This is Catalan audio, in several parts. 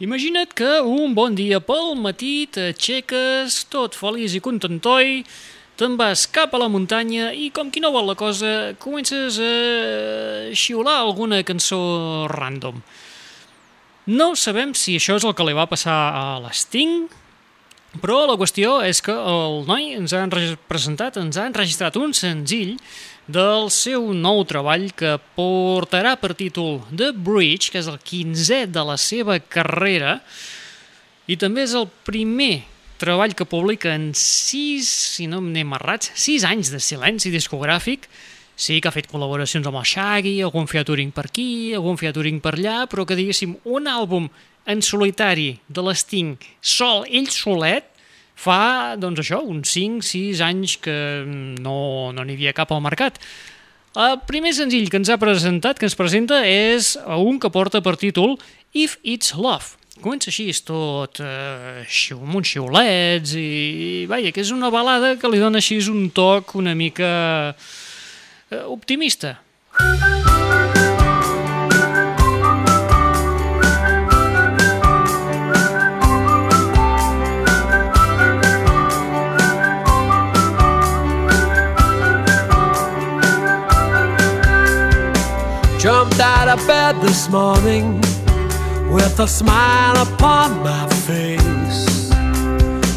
Imagina't que un bon dia pel matí t'aixeques tot feliç i contentoi, te'n vas cap a la muntanya i, com qui no vol la cosa, comences a xiular alguna cançó random. No sabem si això és el que li va passar a l'Sting, però la qüestió és que el noi ens ha presentat, ens ha enregistrat un senzill del seu nou treball que portarà per títol The Bridge, que és el 15è de la seva carrera, i també és el primer treball que publica en 6, si no m'anem errats, 6 anys de silenci discogràfic. Sí que ha fet col·laboracions amb el Shaggy, algun featuring per aquí, algun featuring per allà, però que diguéssim un àlbum en solitari de l'Sting, sol, ell solet, fa, doncs això, uns 5-6 anys que no n'hi no havia cap al mercat. El primer senzill que ens ha presentat, que ens presenta, és un que porta per títol If It's Love. Comença així, és tot eh, amb uns xiulets i, i vaja, que és una balada que li dona així un toc una mica eh, optimista. Música out of bed this morning with a smile upon my face.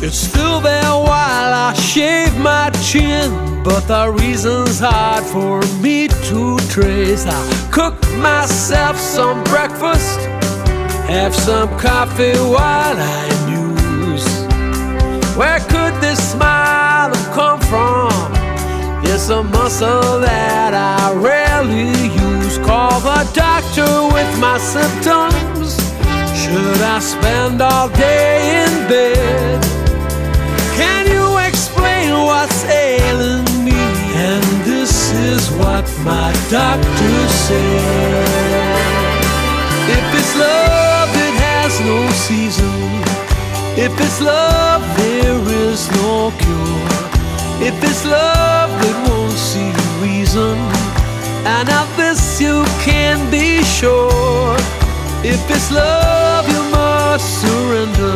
It's still there while I shave my chin, but the reason's hard for me to trace. I cook myself some breakfast, have some coffee while I muse. Where could this smile have come from? It's a muscle that I rarely use call the doctor with my symptoms? Should I spend all day in bed? Can you explain what's ailing me? And this is what my doctor said. If it's love, it has no season. If it's love, there is no cure. If it's love that won't see reason and of this you can be sure. If it's love, you must surrender.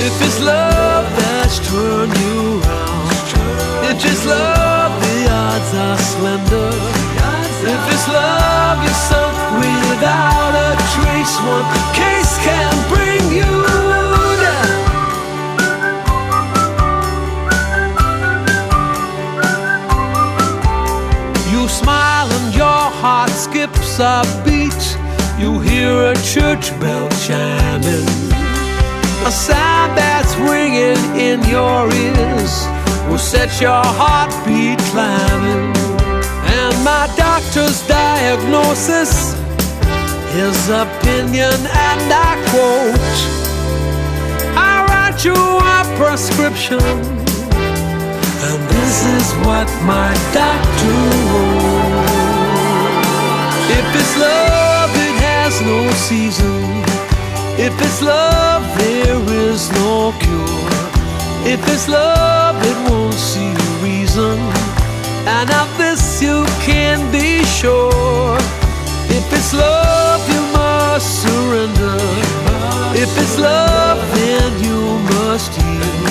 If it's love that's turned you around. If it's love, the odds are slender. If it's love, you're sunk without a trace. One case can skips a beat, you hear a church bell chiming. A sound that's ringing in your ears will set your heartbeat climbing. And my doctor's diagnosis, his opinion, and I quote I write you a prescription. And this is what my doctor wrote. If it's love, it has no season. If it's love, there is no cure. If it's love, it won't see reason. And of this you can be sure. If it's love, you must surrender. If it's love, then you must yield.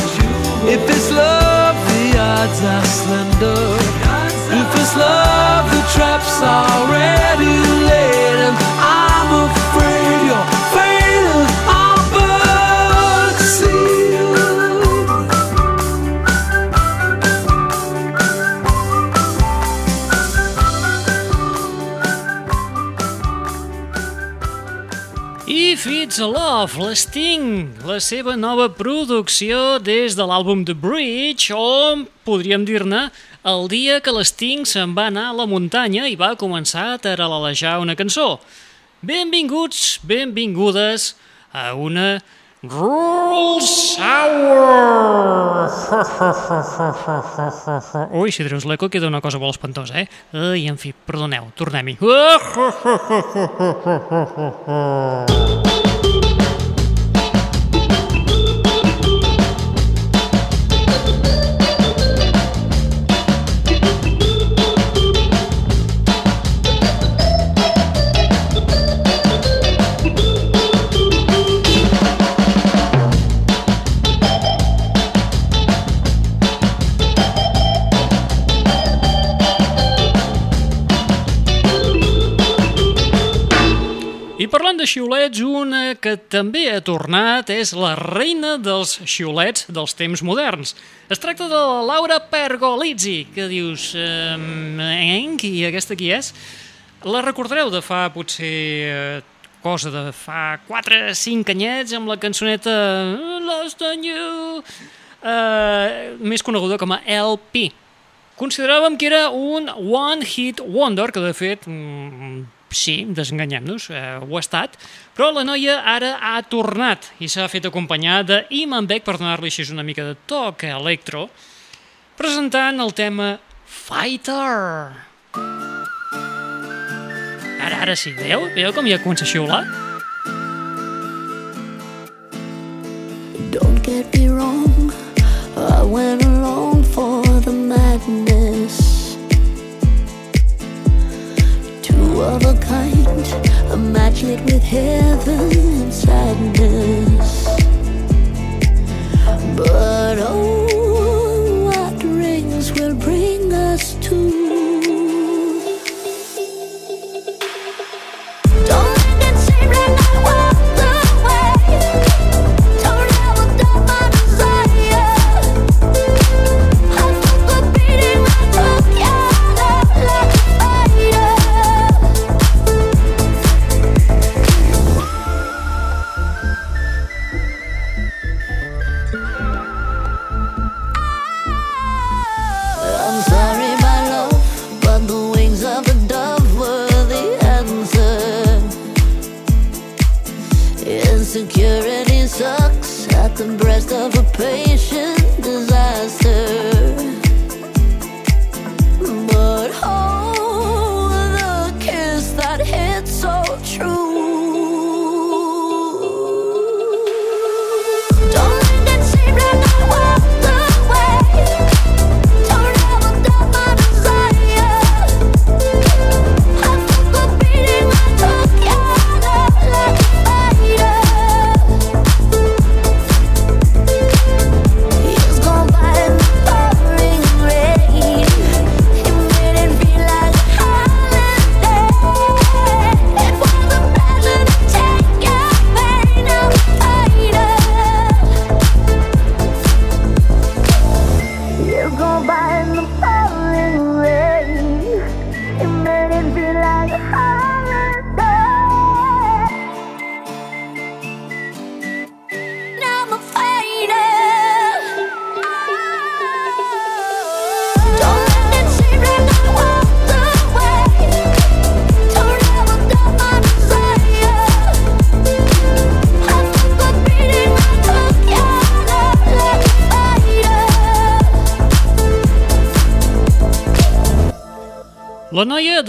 If it's love, the odds are slender. If it's love, the trap's are laid, It's a Love, l'Sting, la seva nova producció des de l'àlbum The Bridge, o podríem dir-ne el dia que l'Sting se'n va anar a la muntanya i va començar a taralalejar una cançó. Benvinguts, benvingudes a una Roll Sour! Ui, si treus l'eco queda una cosa molt espantosa, eh? Ai, en fi, perdoneu, tornem-hi. xiulets, una que també ha tornat és la reina dels xiulets dels temps moderns. Es tracta de la Laura Pergolizzi, que dius... Eh, qui, aquesta qui és? La recordareu de fa potser eh, cosa de fa 4-5 anyets amb la cançoneta Lost on You, eh, més coneguda com a LP. Consideràvem que era un one hit wonder, que de fet mm, sí, desenganyem-nos, eh, ho ha estat, però la noia ara ha tornat i s'ha fet acompanyar de Iman Beck per donar-li així una mica de toc electro, presentant el tema Fighter. Ara, ara sí, veieu? Veieu com ja comença a xiular? Lit with heaven and sadness. But oh,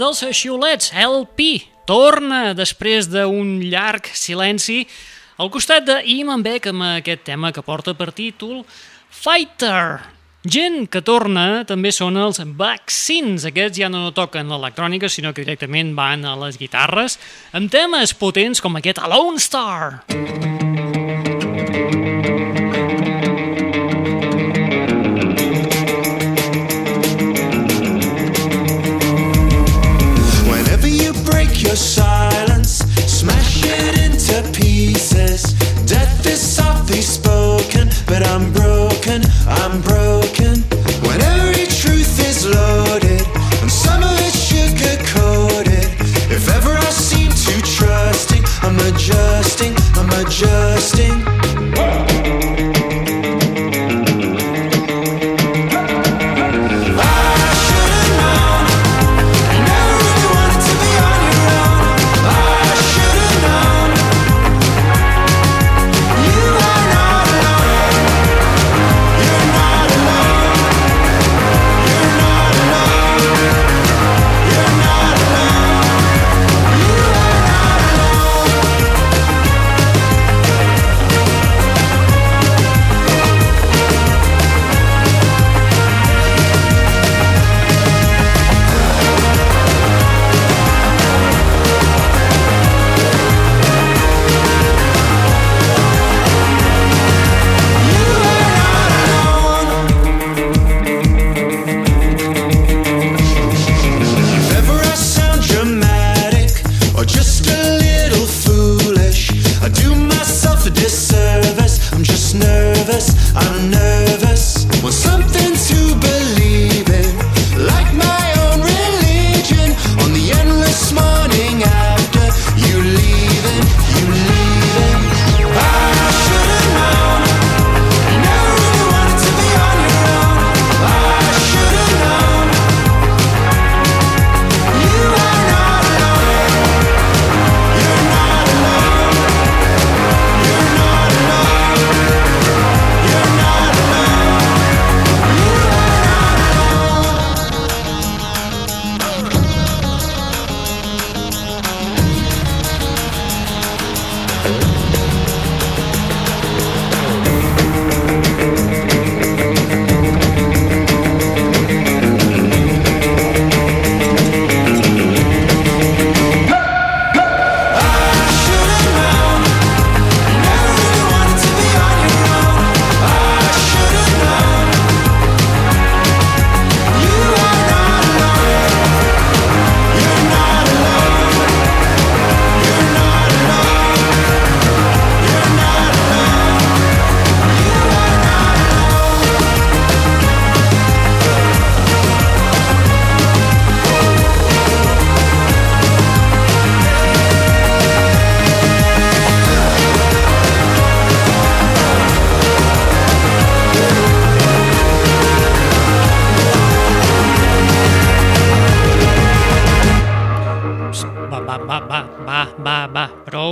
dels xiulets, LP, torna després d'un llarg silenci al costat de Iman Beck amb aquest tema que porta per títol Fighter. Gent que torna també són els vaccins. Aquests ja no toquen l'electrònica, sinó que directament van a les guitarres, amb temes potents com aquest Alone Star. Whenever but I'm broken, I'm broken. When every truth is loaded, and some of it sugar coated. If ever I seem too trusting, I'm adjusting, I'm adjusting.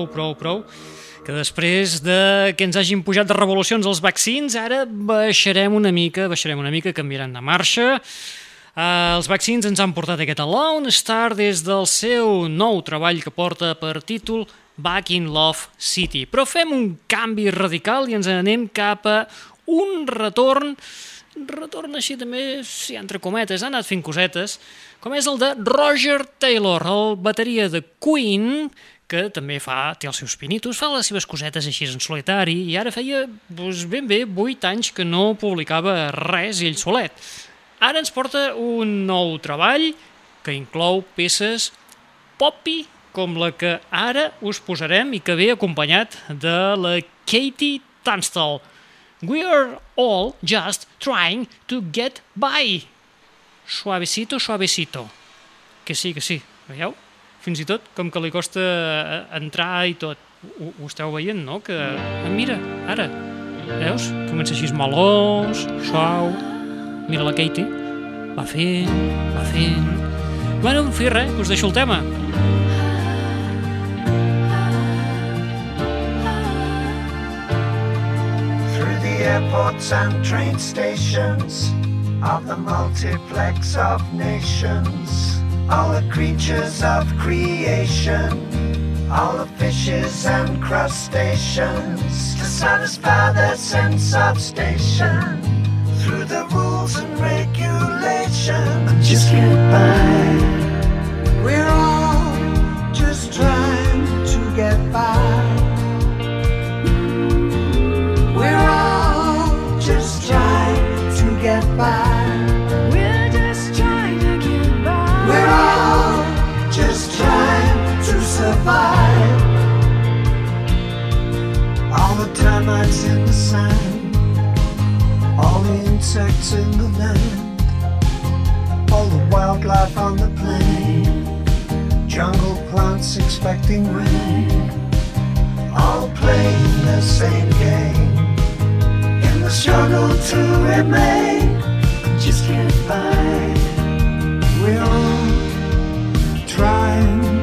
Prou, prou, prou, que després de que ens hagin pujat de revolucions els vaccins, ara baixarem una mica, baixarem una mica, canviaran de marxa. Uh, els vaccins ens han portat aquest Alone Star des del seu nou treball que porta per títol Back in Love City. Però fem un canvi radical i ens anem cap a un retorn retorn així també, si entre cometes, ha anat fent cosetes, com és el de Roger Taylor, el bateria de Queen, que també fa, té els seus pinitos, fa les seves cosetes així en solitari, i ara feia doncs, ben bé 8 anys que no publicava res ell solet. Ara ens porta un nou treball que inclou peces poppy com la que ara us posarem i que ve acompanyat de la Katie Tunstall. We are all just trying to get by. Suavecito, suavecito. Que sí, que sí. Veieu? Fins i tot com que li costa eh, entrar i tot. Ho, ho esteu veient, no? Que... Ah, mira, ara. Veus? Comença així melós, suau. Mira la Katie. Va fent, va fent... Bueno, en fi, res, us deixo el tema. through the airports and train stations of the multiplex of nations. All the creatures of creation, all the fishes and crustaceans to satisfy their sense of station through the rules and regulations. Just get by. In the sand, all the insects in the land, all the wildlife on the plain, jungle plants expecting rain, all playing the same game. In the struggle to remain. Just get by. We're all trying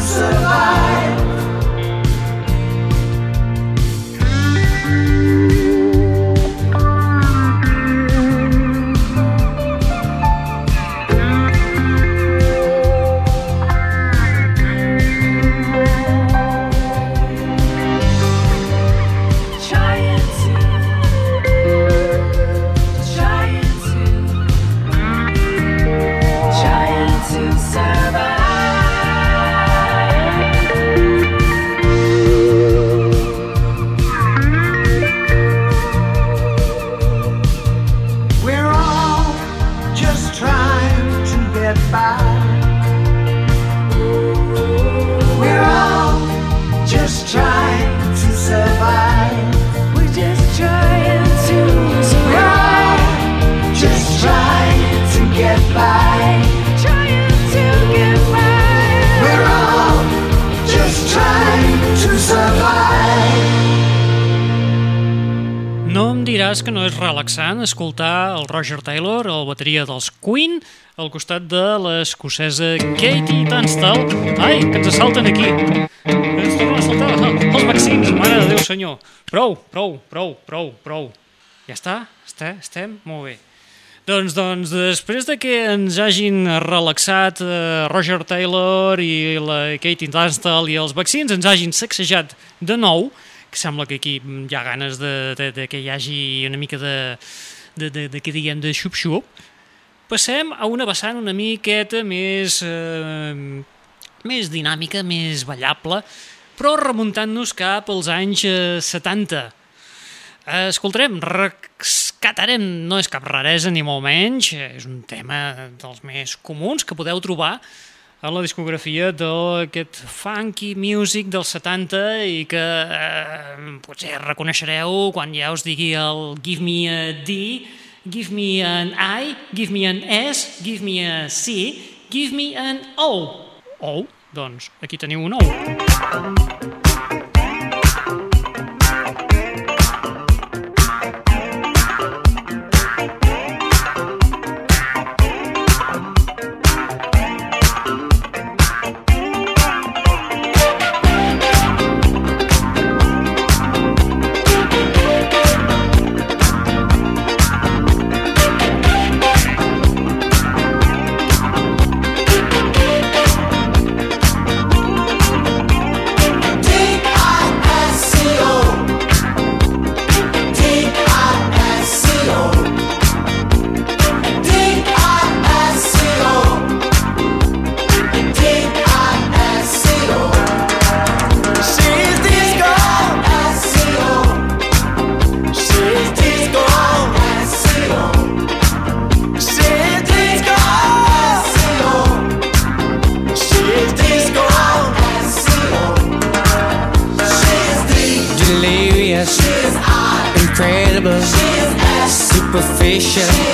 survive. Diràs que no és relaxant escoltar el Roger Taylor, el bateria dels Queen, al costat de l'escocesa Katie Tunstall. Ai, que ens assalten aquí. Ens tornen a saltar els vaccins, mare de Déu senyor. Prou, prou, prou, prou, prou. Ja està? Està? Estem? Molt bé. Doncs, doncs, després de que ens hagin relaxat eh, Roger Taylor i la Katie Tunstall i els vaccins ens hagin sacsejat de nou, que sembla que aquí hi ha ganes de, de, de que hi hagi una mica de, de, de, de que diguem, de xup-xup, passem a una vessant una miqueta més, eh, més dinàmica, més ballable, però remuntant-nos cap als anys eh, 70. Eh, Escoltarem, rescatarem, no és cap raresa ni molt menys, és un tema dels més comuns que podeu trobar a la discografia d'aquest funky music dels 70 i que eh, potser reconeixereu quan ja us digui el Give me a D, Give me an I, Give me an S, Give me a C, Give me an O. O? Doncs aquí teniu un O. nation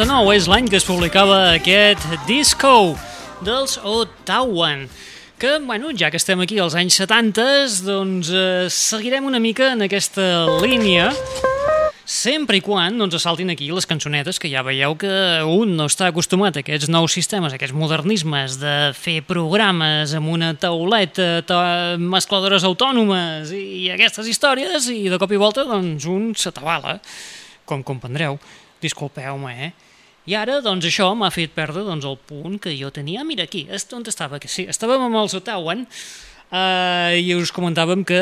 1979 és l'any que es publicava aquest disco dels Ottawan que, bueno, ja que estem aquí als anys 70, doncs eh, seguirem una mica en aquesta línia sempre i quan ens saltin aquí les cançonetes, que ja veieu que un no està acostumat a aquests nous sistemes, a aquests modernismes de fer programes amb una tauleta, ta mescladores autònomes i aquestes històries, i de cop i volta doncs un s'atabala, com comprendreu. Disculpeu-me, eh? I ara, doncs, això m'ha fet perdre doncs, el punt que jo tenia. Mira, aquí, on estava? Que sí, estàvem amb els Otawan, Uh, I us comentàvem que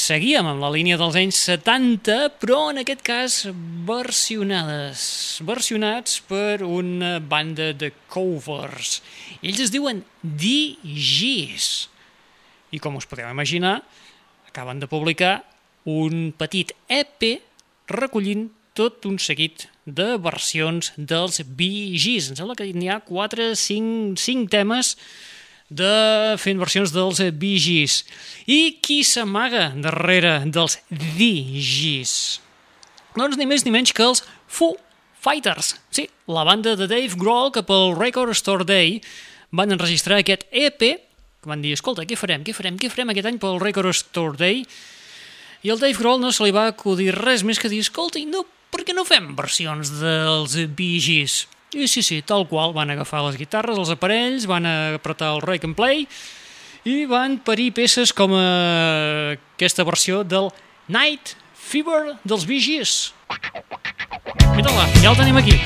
seguíem amb la línia dels anys 70, però en aquest cas versionades, versionats per una banda de covers. Ells es diuen DGs. I com us podeu imaginar, acaben de publicar un petit EP recollint tot un seguit de versions dels Gees. Em sembla que n'hi ha 4, 5, 5 temes de fent versions dels Gees. I qui s'amaga darrere dels Bee Gees? Doncs ni més ni menys que els Foo Fighters. Sí, la banda de Dave Grohl que pel Record Store Day van enregistrar aquest EP que van dir, escolta, què farem, què farem, què farem aquest any pel Record Store Day? I el Dave Grohl no se li va acudir res més que dir, escolta, no, per què no fem versions dels Bee Gees? I sí, sí, tal qual, van agafar les guitarres, els aparells, van apretar el Rake and Play i van parir peces com eh, aquesta versió del Night Fever dels Bee Gees. Mira-la, ja el tenim aquí.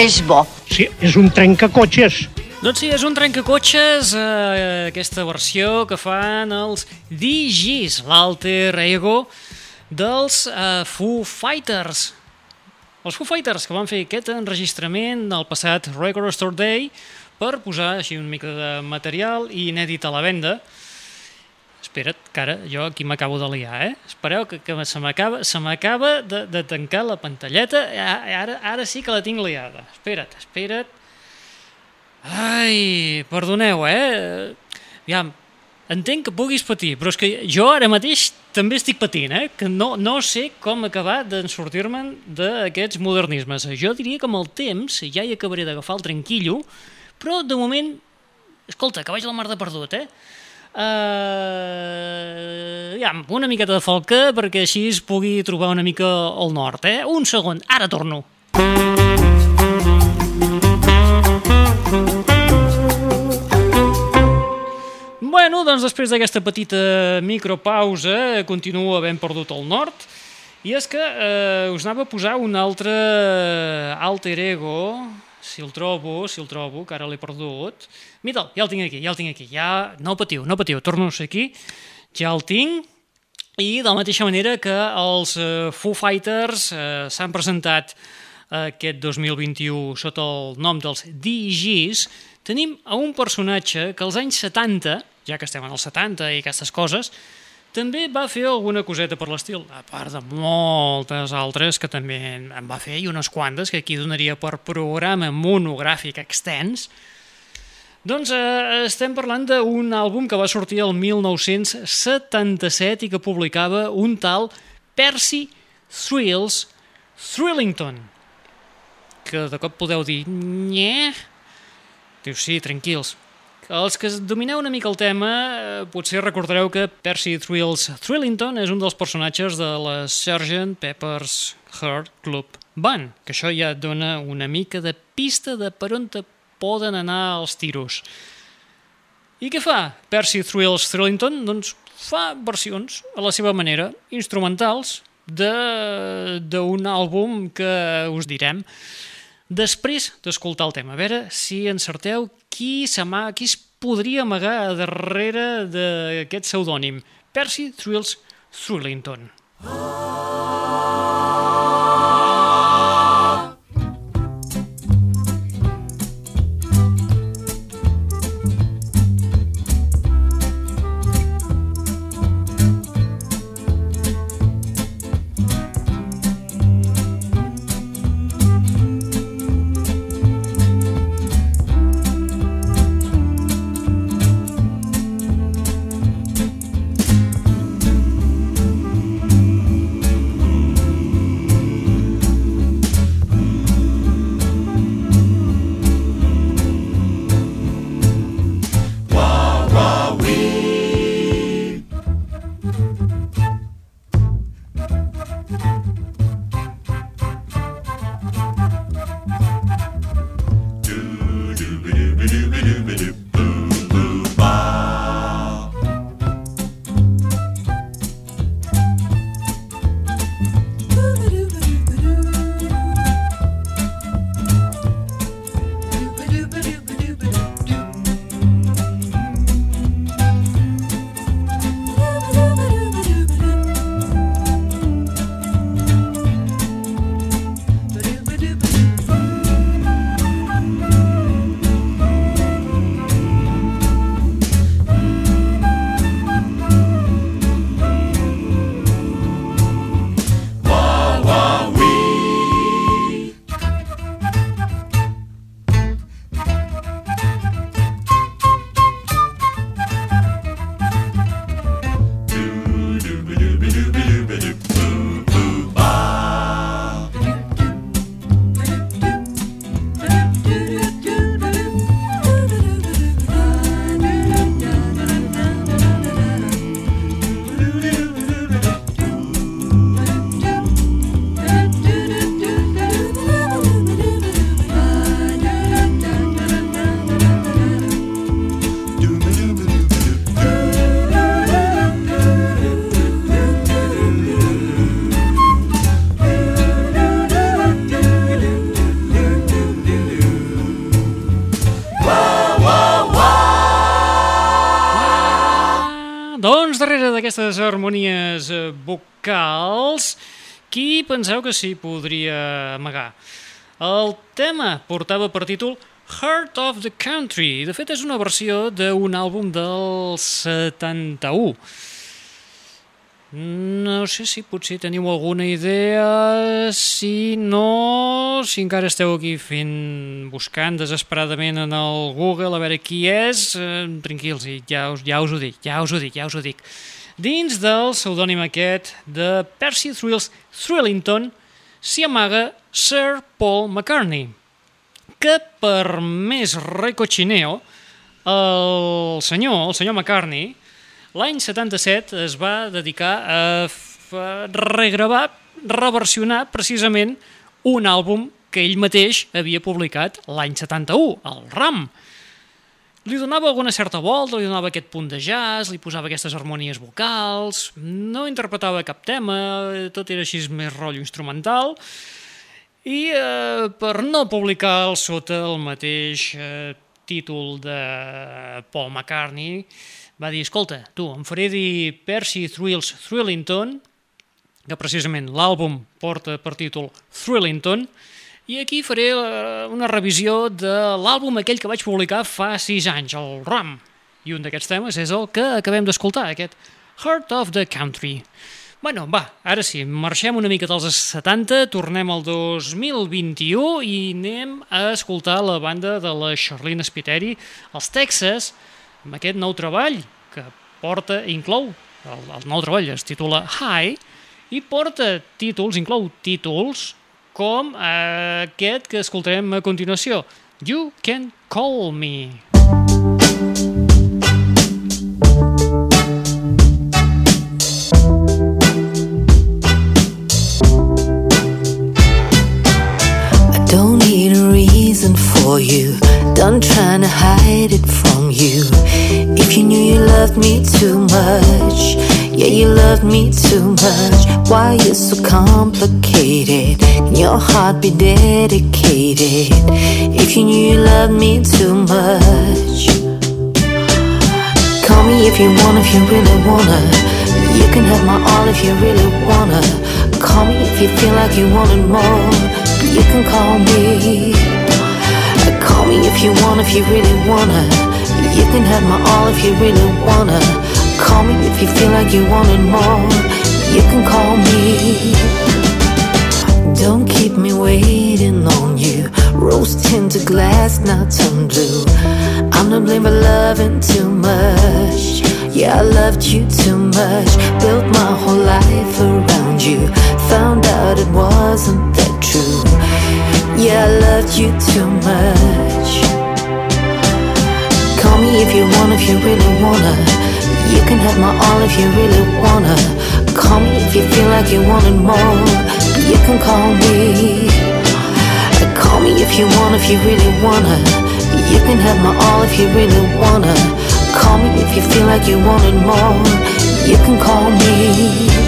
És bo. Sí, és un trencacotxes. Doncs sí, és un trencacotxes, eh, aquesta versió que fan els DJs, l'alter ego dels eh, Foo Fighters. Els Foo Fighters que van fer aquest enregistrament al passat Record Store Day per posar així una mica de material i inèdit a la venda. Espera't, que ara jo aquí m'acabo de liar, eh? Espereu que, que se m'acaba de, de tancar la pantalleta. A- Ara, ara sí que la tinc liada. Espera't, espera't. Ai, perdoneu, eh? Aviam, entenc que puguis patir, però és que jo ara mateix també estic patint, eh? Que no, no sé com acabar d'en sortir-me'n d'aquests modernismes. Jo diria que amb el temps ja hi acabaré d'agafar el tranquillo, però de moment, escolta, que vaig la mar de perdut, eh? Uh, ja, una miqueta de falca perquè així es pugui trobar una mica al nord, eh? Un segon, ara torno. Bueno, doncs després d'aquesta petita micropausa continuo havent perdut el nord i és que eh, us anava a posar un altre alter ego si el trobo, si el trobo, que ara l'he perdut. Mira'l, ja el tinc aquí, ja el tinc aquí. Ja, no patiu, no patiu, torno a ser aquí. Ja el tinc. I de la mateixa manera que els eh, Foo Fighters eh, s'han presentat aquest 2021 sota el nom dels DJs, tenim a un personatge que als anys 70, ja que estem en els 70 i aquestes coses, també va fer alguna coseta per l'estil, a part de moltes altres que també en va fer, i unes quantes que aquí donaria per programa monogràfic extens. Doncs eh, estem parlant d'un àlbum que va sortir el 1977 i que publicava un tal Percy Thrills Thrillington, que de cop podeu dir, nye? Diu, sí, tranquils. Els que domineu una mica el tema eh, potser recordareu que Percy Thrills Thrillington és un dels personatges de la Sgt. Pepper's Heart Club Band, que això ja et dona una mica de pista de per on te poden anar els tiros. I què fa Percy Thrills Thrillington? Doncs fa versions a la seva manera, instrumentals, d'un àlbum que us direm després d'escoltar el tema. A veure si encerteu qui, qui es podria amagar darrere d'aquest pseudònim. Percy Thrills Thrillington. Thank darrere d'aquestes harmonies eh, vocals, qui penseu que s'hi podria amagar? El tema portava per títol Heart of the Country. De fet, és una versió d'un àlbum del 71. No sé si potser teniu alguna idea, si no, si encara esteu aquí fent, buscant desesperadament en el Google a veure qui és, eh, tranquils, ja us, ja us ho dic, ja us ho dic, ja us ho dic. Dins del pseudònim aquest de Percy Thrills Thrillington s'hi amaga Sir Paul McCartney, que per més recochineo, el senyor, el senyor McCartney, l'any 77 es va dedicar a regravar, reversionar precisament un àlbum que ell mateix havia publicat l'any 71, el RAM. Li donava alguna certa volta, li donava aquest punt de jazz, li posava aquestes harmonies vocals, no interpretava cap tema, tot era així més rotllo instrumental, i eh, per no publicar el sota el mateix eh, títol de Paul McCartney, va dir, escolta, tu, em faré dir Percy Thrills Thrillington, que precisament l'àlbum porta per títol Thrillington, i aquí faré eh, una revisió de l'àlbum aquell que vaig publicar fa sis anys, el RAM. I un d'aquests temes és el que acabem d'escoltar, aquest Heart of the Country. Bueno, va, ara sí, marxem una mica dels 70, tornem al 2021 i anem a escoltar la banda de la Charlene Spiteri, els Texas, amb aquest nou treball que porta, inclou, el, el nou treball es titula High, i porta títols, inclou títols com eh, aquest que escoltarem a continuació, You Can Call Me. I don't need a reason for you. Done trying to hide it from you. If you knew you loved me too much, yeah, you love me too much. Why you so complicated? Can your heart be dedicated? If you knew you loved me too much. Call me if you want, if you really wanna. You can have my all if you really wanna. Call me if you feel like you wanted more. You can call me. Call me if you want, if you really wanna. You can have my all if you really wanna. Call me if you feel like you wanted more. You can call me. Don't keep me waiting on you. Rose tinted glass, now turn blue. I'm to blame for loving too much. Yeah, I loved you too much. Built my whole life around you. Found out it wasn't that true. Yeah, I loved you too much. Call me if you want, if you really wanna. You can have my all if you really wanna. Call me if you feel like you wanted more. You can call me. Call me if you want, if you really wanna. You can have my all if you really wanna. Call me if you feel like you wanted more. You can call me.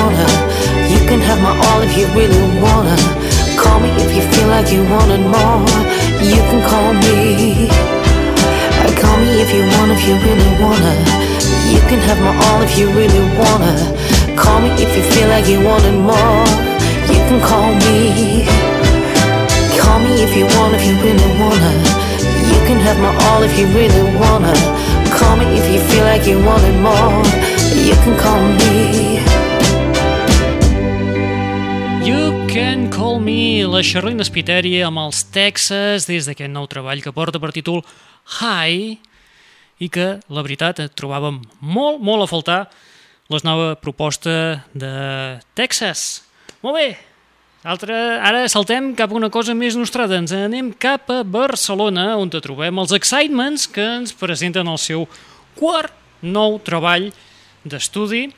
You wanna. You can have my all if you really wanna. Call me if you feel like you wanted more. You can call me. Call me if you want, if you really wanna. You can have my all if you really wanna. Call me if you feel like you wanted more. You can call me. Call me if you want, if you really wanna. You can have my all if you really wanna. Call me if you feel like you wanted more. Charlene Spiteri amb els Texas des d'aquest nou treball que porta per títol High i que, la veritat, trobàvem molt, molt a faltar la nova proposta de Texas. Molt bé, Altre, ara saltem cap a una cosa més nostrada. Ens anem cap a Barcelona, on te trobem els Excitements, que ens presenten el seu quart nou treball d'estudi,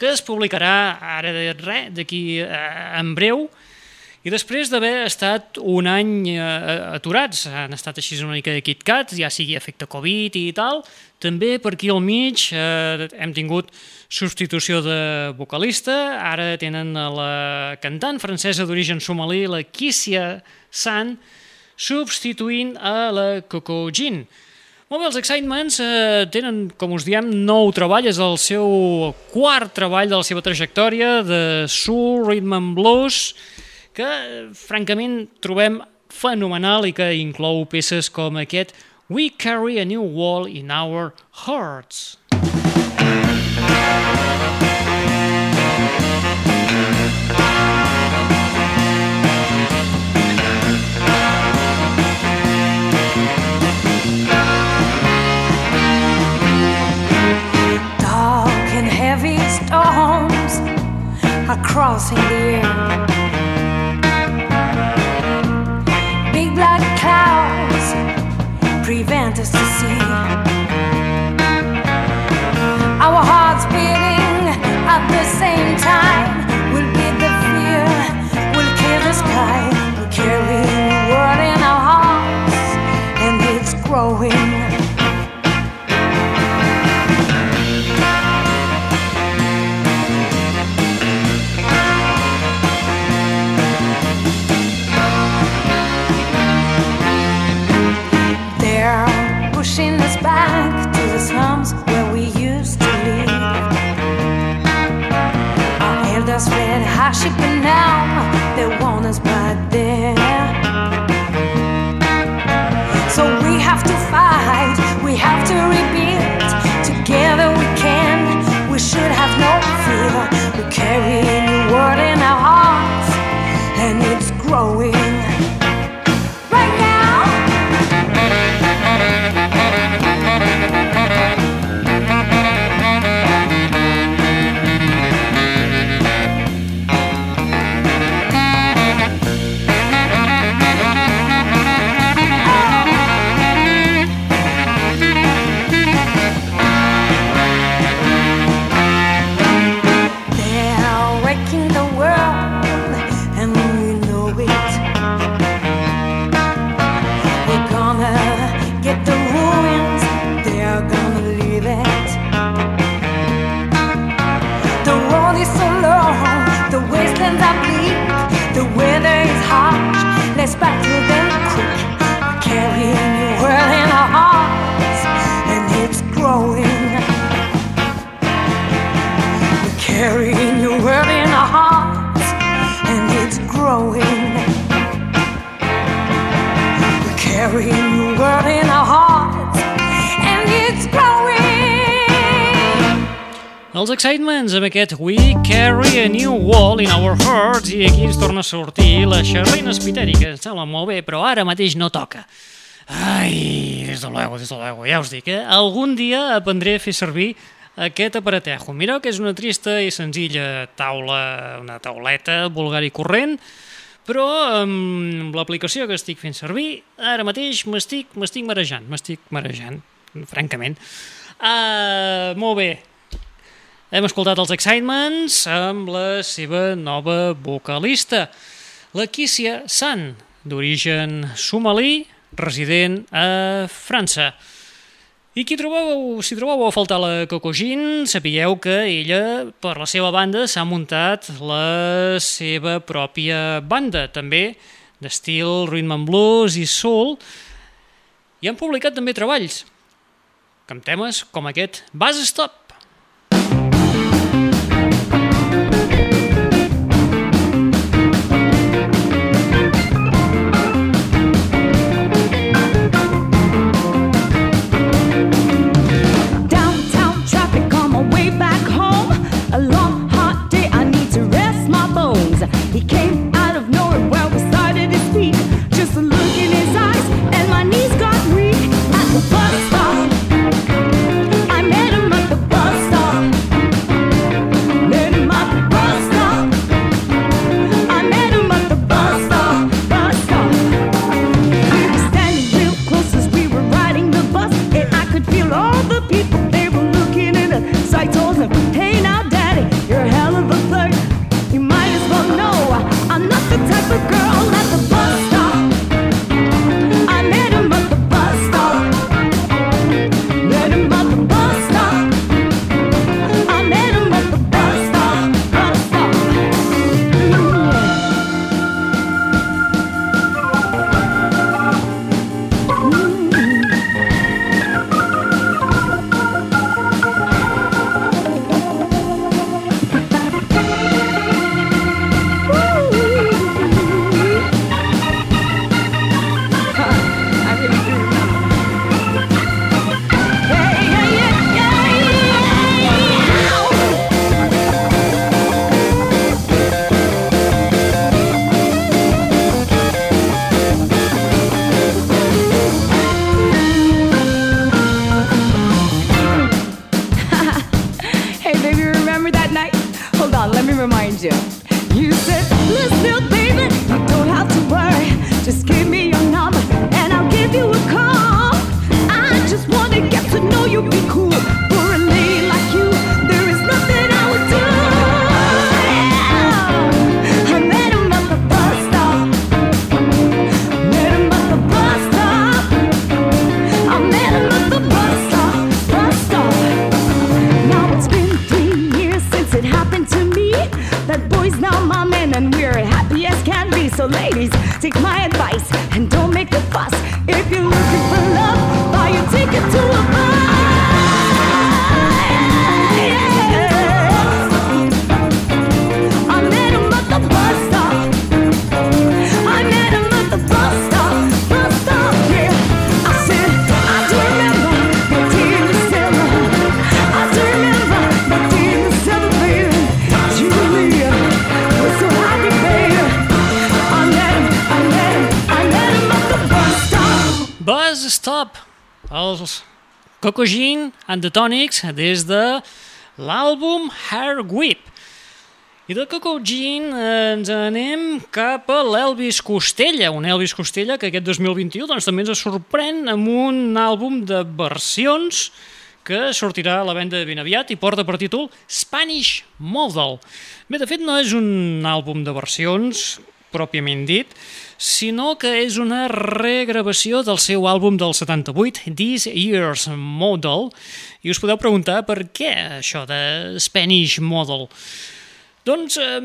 que es publicarà ara de res, d'aquí eh, en breu, i després d'haver estat un any eh, aturats, han estat així una mica de KitKat, ja sigui efecte Covid i tal, també per aquí al mig eh, hem tingut substitució de vocalista, ara tenen la cantant francesa d'origen somalí, la Kissia San, substituint a la Coco Jean. Molt bé, els Excitements eh, tenen, com us diem, nou treball, és el seu quart treball de la seva trajectòria de soul, rhythm and blues, que francament trobem fenomenal i que inclou peces com aquest We Carry a New Wall in Our Hearts. Dark and heavy storms are crossing the air. Prevent us to see. Our hearts beating at the same time will beat the fear, will kill the sky. We carry the world in our hearts, and it's growing. Aquest We Carry a New Wall in Our Hearts i aquí ens torna a sortir la Charlene Spiteri, que em sembla molt bé, però ara mateix no toca. Ai, des de luego, des de luego, ja us dic, eh? Algun dia aprendré a fer servir aquest aparatejo. Mireu que és una trista i senzilla taula, una tauleta vulgar i corrent, però amb l'aplicació que estic fent servir, ara mateix m'estic marejant, m'estic marejant, francament. Uh, molt bé, hem escoltat els Excitements amb la seva nova vocalista, la Kissia San, d'origen somalí, resident a França. I qui trobeu, si trobeu a faltar la Coco Jean, sapigueu que ella, per la seva banda, s'ha muntat la seva pròpia banda, també d'estil rhythm and blues i soul, i han publicat també treballs, amb temes com aquest Buzz Stop. Cogin and the Tonics des de l'àlbum Hair Whip. I de Coco Jean eh, ens anem cap a l'Elvis Costella, un Elvis Costella que aquest 2021 doncs, també ens sorprèn amb un àlbum de versions que sortirà a la venda ben aviat i porta per títol Spanish Model. Bé, de fet, no és un àlbum de versions, pròpiament dit, sinó que és una regravació del seu àlbum del 78, This Year's Model, i us podeu preguntar per què això de Spanish Model. Doncs eh,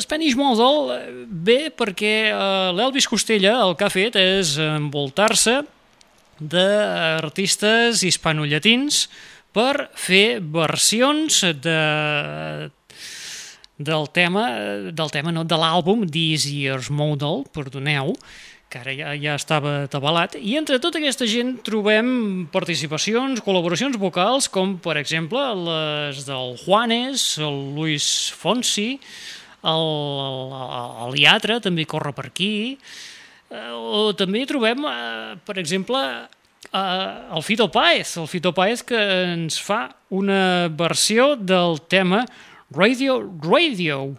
Spanish Model eh, ve perquè eh, l'Elvis Costella el que ha fet és envoltar-se d'artistes hispanollatins per fer versions de del tema, eh, del tema no, de l'àlbum This Year's Model, perdoneu, que ara ja, ja estava tabalat, i entre tota aquesta gent trobem participacions, col·laboracions vocals, com per exemple les del Juanes, el Luis Fonsi, el, el, el Iatra també corre per aquí, eh, o també trobem, eh, per exemple, eh, el Fito Paez, el Fito Paez que ens fa una versió del tema Radio Radio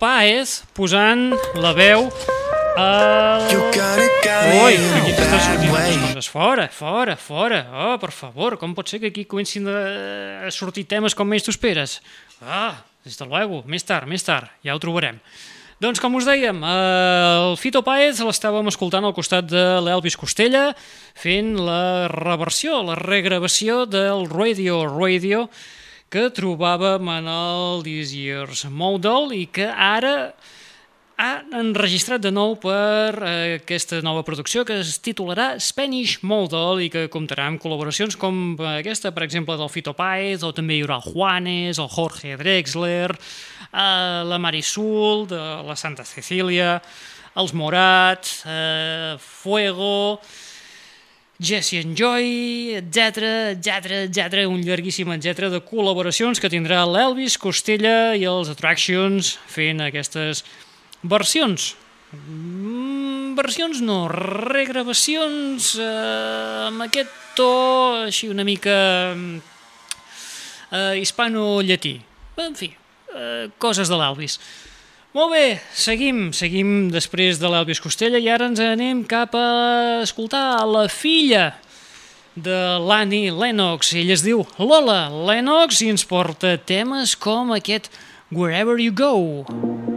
Páez posant la veu al... Ui, aquí t'estan sortint altres coses. Fora, fora, fora. Oh, per favor, com pot ser que aquí comencin a a sortir temes com menys t'ho esperes? Ah, des de luego, més tard, més tard, ja ho trobarem. Doncs com us dèiem, eh, el Fito Páez l'estàvem escoltant al costat de l'Elvis Costella fent la reversió, la regravació del Radio Radio que trobàvem en el This Year's Model i que ara ha enregistrat de nou per eh, aquesta nova producció que es titularà Spanish Model i que comptarà amb col·laboracions com aquesta, per exemple, del Fito Páez, o també hi haurà Juanes, el Jorge Drexler, eh, la Marisul, de la Santa Cecília, els Morat, eh, Fuego, Jesse and Joy, etc, etc, etc, un llarguíssim etc de col·laboracions que tindrà l'Elvis Costella i els Attractions fent aquestes versions. Mm, versions no, regravacions eh, amb aquest to així una mica eh, hispano-llatí. En fi, eh, coses de l'Elvis. Molt bé, seguim, seguim després de l'Elvis Costella i ara ens anem cap a escoltar la filla de l'Annie Lennox. Ella es diu Lola Lennox i ens porta temes com aquest Wherever You Go. Got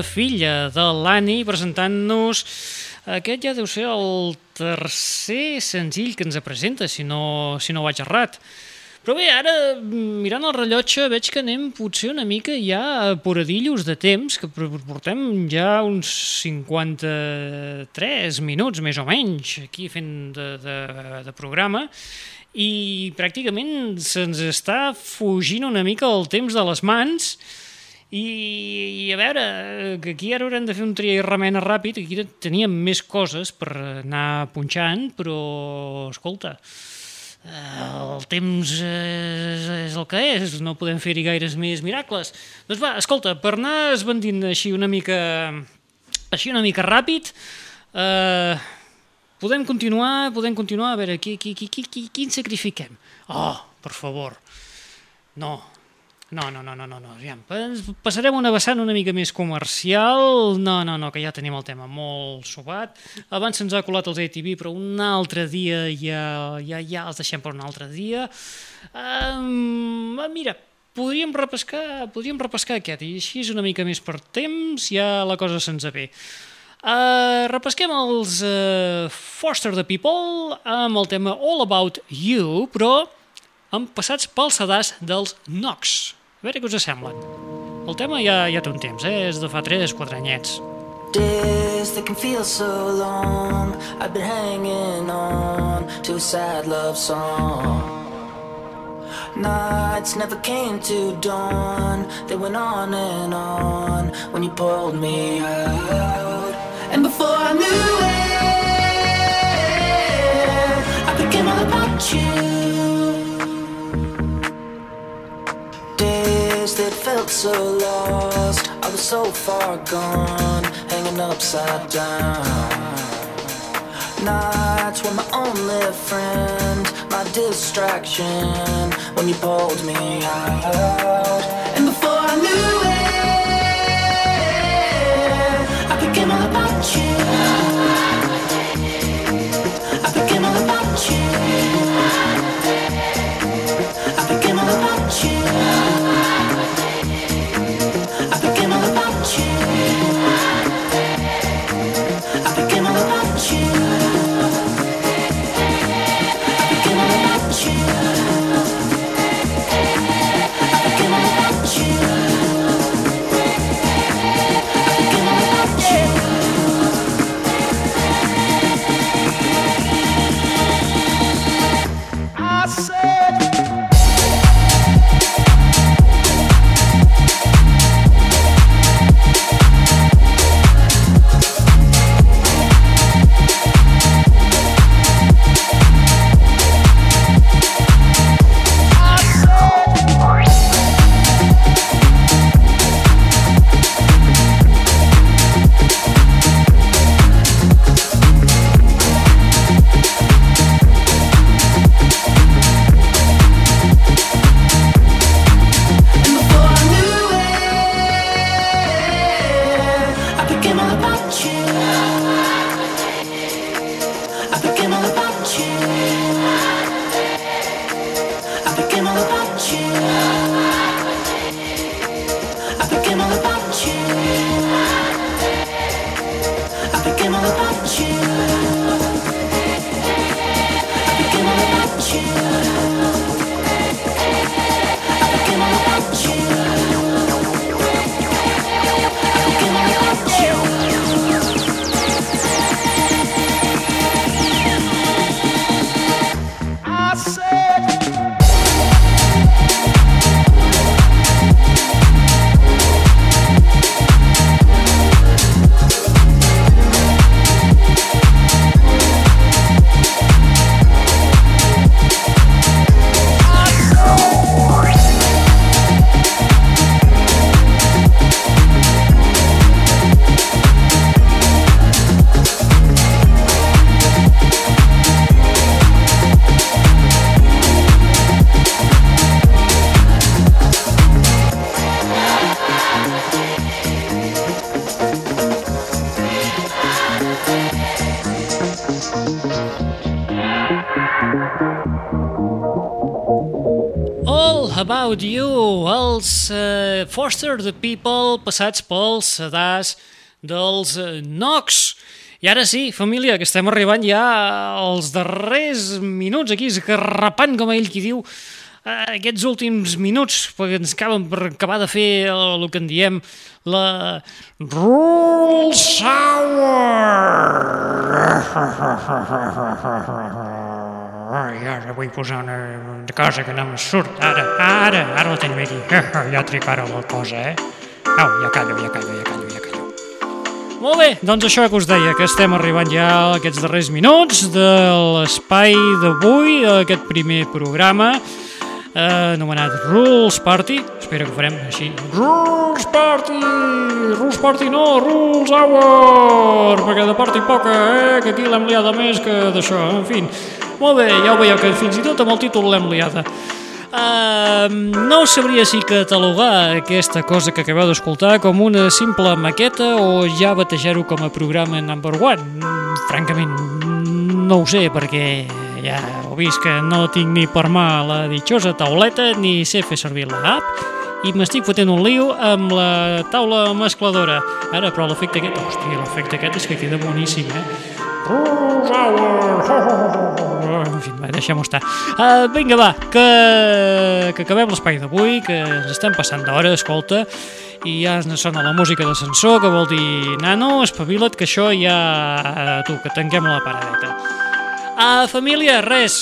la filla de l'Annie, presentant-nos aquest ja deu ser el tercer senzill que ens presenta, si no, si no vaig errat. Però bé, ara, mirant el rellotge, veig que anem potser una mica ja a poradillos de temps, que por- portem ja uns 53 minuts, més o menys, aquí fent de, de, de programa, i pràcticament se'ns està fugint una mica el temps de les mans, i, i a veure, que aquí ara haurem de fer un tria i remena ràpid, aquí teníem més coses per anar punxant, però, escolta, eh, el temps és, és el que és, no podem fer-hi gaires més miracles. Doncs va, escolta, per anar esbandint així una mica, així una mica ràpid, eh, podem continuar, podem continuar, a veure, qui, qui, qui, qui, qui, quin sacrifiquem? Oh, per favor, no, no, no, no, no, no, no. Pas- passarem una vessant una mica més comercial. No, no, no, que ja tenim el tema molt sobat. Abans se'ns ha colat els ATV, però un altre dia ja, ja, ja els deixem per un altre dia. Um, mira, podríem repescar, podríem repescar aquest, i així és una mica més per temps, ja la cosa se'ns ve. Uh, repesquem els uh, Foster the People amb el tema All About You, però amb passats pels sedars dels Nox. A veure què us semblen. El tema ja, ja té un temps, eh? és de fa 3-4 anyets. Days that can feel so long. I've been hanging on to a sad love song. Nights never came to dawn. They went on and on when you pulled me out. And before I knew it, I became all about you. That felt so lost. I was so far gone, hanging upside down. Nights were my only friend, my distraction. When you pulled me out, and before I knew it, You, els uh, Foster the People passats pels sedars dels uh, Nox. I ara sí, família, que estem arribant ja als darrers minuts aquí, esgarrapant, com ell qui diu, eh, aquests últims minuts, perquè ens acaben per acabar de fer el, el que en diem la Rules Hour. I ara vull posar una, una cosa que no em surt. Ara, ara, ara la tenim aquí. Ja tric ara la cosa, eh? Au, ja callo, ja callo, ja callo, ja callo. Molt bé, doncs això que us deia, que estem arribant ja a aquests darrers minuts de l'espai d'avui, aquest primer programa eh, anomenat Rules Party. Espera que ho farem així. Rules Party! Rules Party no, Rules Hour! Perquè de party poca, eh? Que aquí l'hem liada més que d'això. En fi, molt bé, ja ho veieu que fins i tot amb el títol l'hem liada. Uh, no sabria si catalogar aquesta cosa que acabeu d'escoltar com una simple maqueta o ja batejar-ho com a programa number one. Mm, Francament, no ho sé, perquè ja heu vist que no tinc ni per mà la ditjosa tauleta ni sé fer servir l'app i m'estic fotent un lío amb la taula mescladora. Ara, però l'efecte aquest... Hòstia, l'efecte aquest és que queda boníssim, eh? Rules Hour! En fi, deixem-ho estar. Uh, vinga, va, que, que acabem l'espai d'avui, que ens estem passant d'hora, escolta, i ja ens sona la música d'ascensor, que vol dir, nano, espavila't, que això ja... Tu, que tanquem la paradeta. Uh, família, res,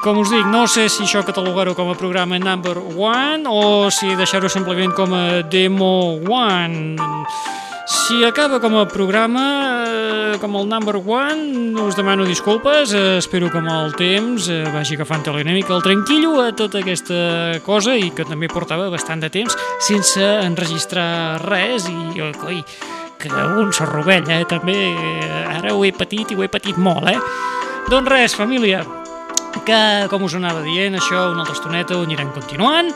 com us dic, no sé si això catalogar-ho com a programa number one o si deixar-ho simplement com a demo one. Si acaba com a programa, eh, com el number one, us demano disculpes, eh, espero que amb el temps eh, vagi agafant una el tranquillo a tota aquesta cosa i que també portava bastant de temps sense enregistrar res i, coi, que un s'arrovella, eh, també, ara ho he patit i ho he patit molt, eh? Doncs res, família, que, com us anava dient, això una altra estoneta ho anirem continuant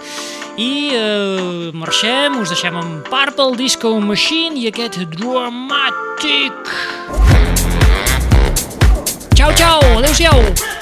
i eh, marxem, us deixem amb Purple Disco Machine i aquest Dramatic. Ciao, ciao, adeu-siau. Collons,